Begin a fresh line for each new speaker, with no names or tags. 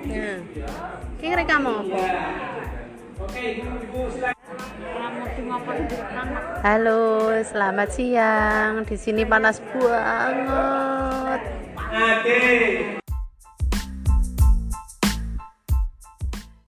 Iya. Iki kamu, apa? Halo, selamat siang. Di sini panas banget.